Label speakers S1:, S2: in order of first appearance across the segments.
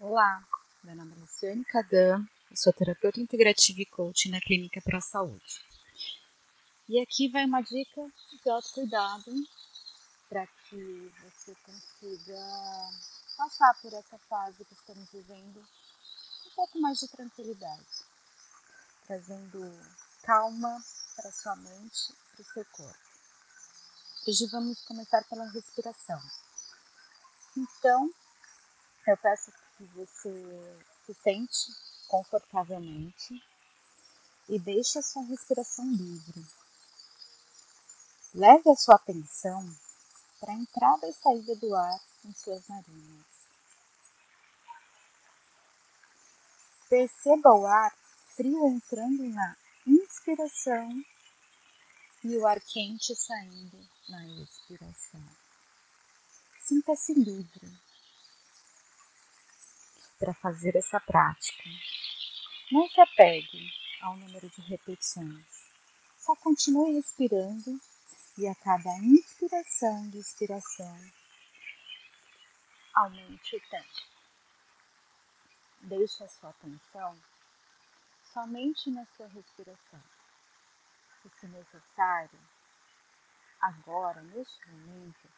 S1: Olá, meu nome é Luciane Cadan, sou terapeuta integrativa e coach na Clínica para a Saúde. E aqui vai uma dica de autocuidado para que você consiga passar por essa fase que estamos vivendo um pouco mais de tranquilidade, trazendo calma para sua mente e para o seu corpo. Hoje vamos começar pela respiração. Então, eu peço que você se sente confortavelmente e deixe a sua respiração livre. Leve a sua atenção para a entrada e saída do ar em suas narinas. Perceba o ar frio entrando na inspiração e o ar quente saindo na expiração. Sinta-se livre para fazer essa prática. Não se apegue ao número de repetições. Só continue respirando e a cada inspiração e expiração aumente o tempo. Deixe a sua atenção somente na sua respiração. E se necessário, agora, neste momento,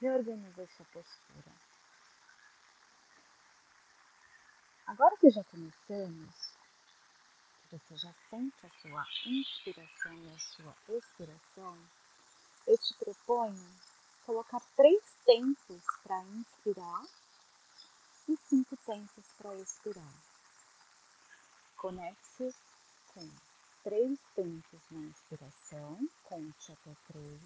S1: reorganize a sua postura. Agora que já começamos, que você já sente a sua inspiração e a sua expiração, eu te proponho colocar três tempos para inspirar e cinco tempos para expirar. Conecte-se com três tempos na inspiração, conte até três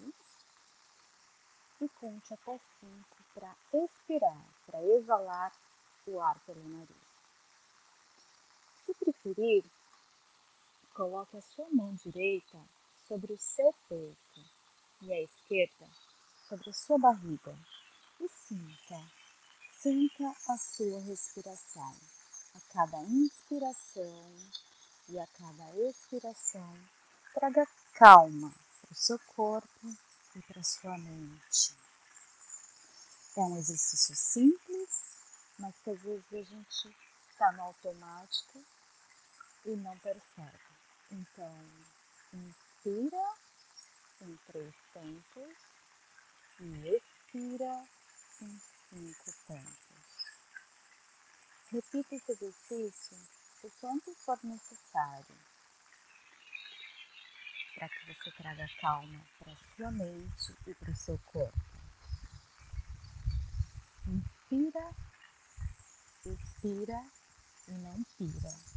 S1: e conte até cinco para expirar, para exalar o ar pelo nariz. Preferir, coloque a sua mão direita sobre o seu peito e a esquerda sobre a sua barriga e sinta, sinta a sua respiração. A cada inspiração e a cada expiração, traga calma para o seu corpo e para a sua mente. É um exercício simples, mas que às vezes a gente está no automático e não percebe. Então, inspira em três tempos e expira em cinco tempos. Repita esse exercício o quanto for necessário para que você traga calma para sua mente e para o seu corpo. Inspira, expira e não pira.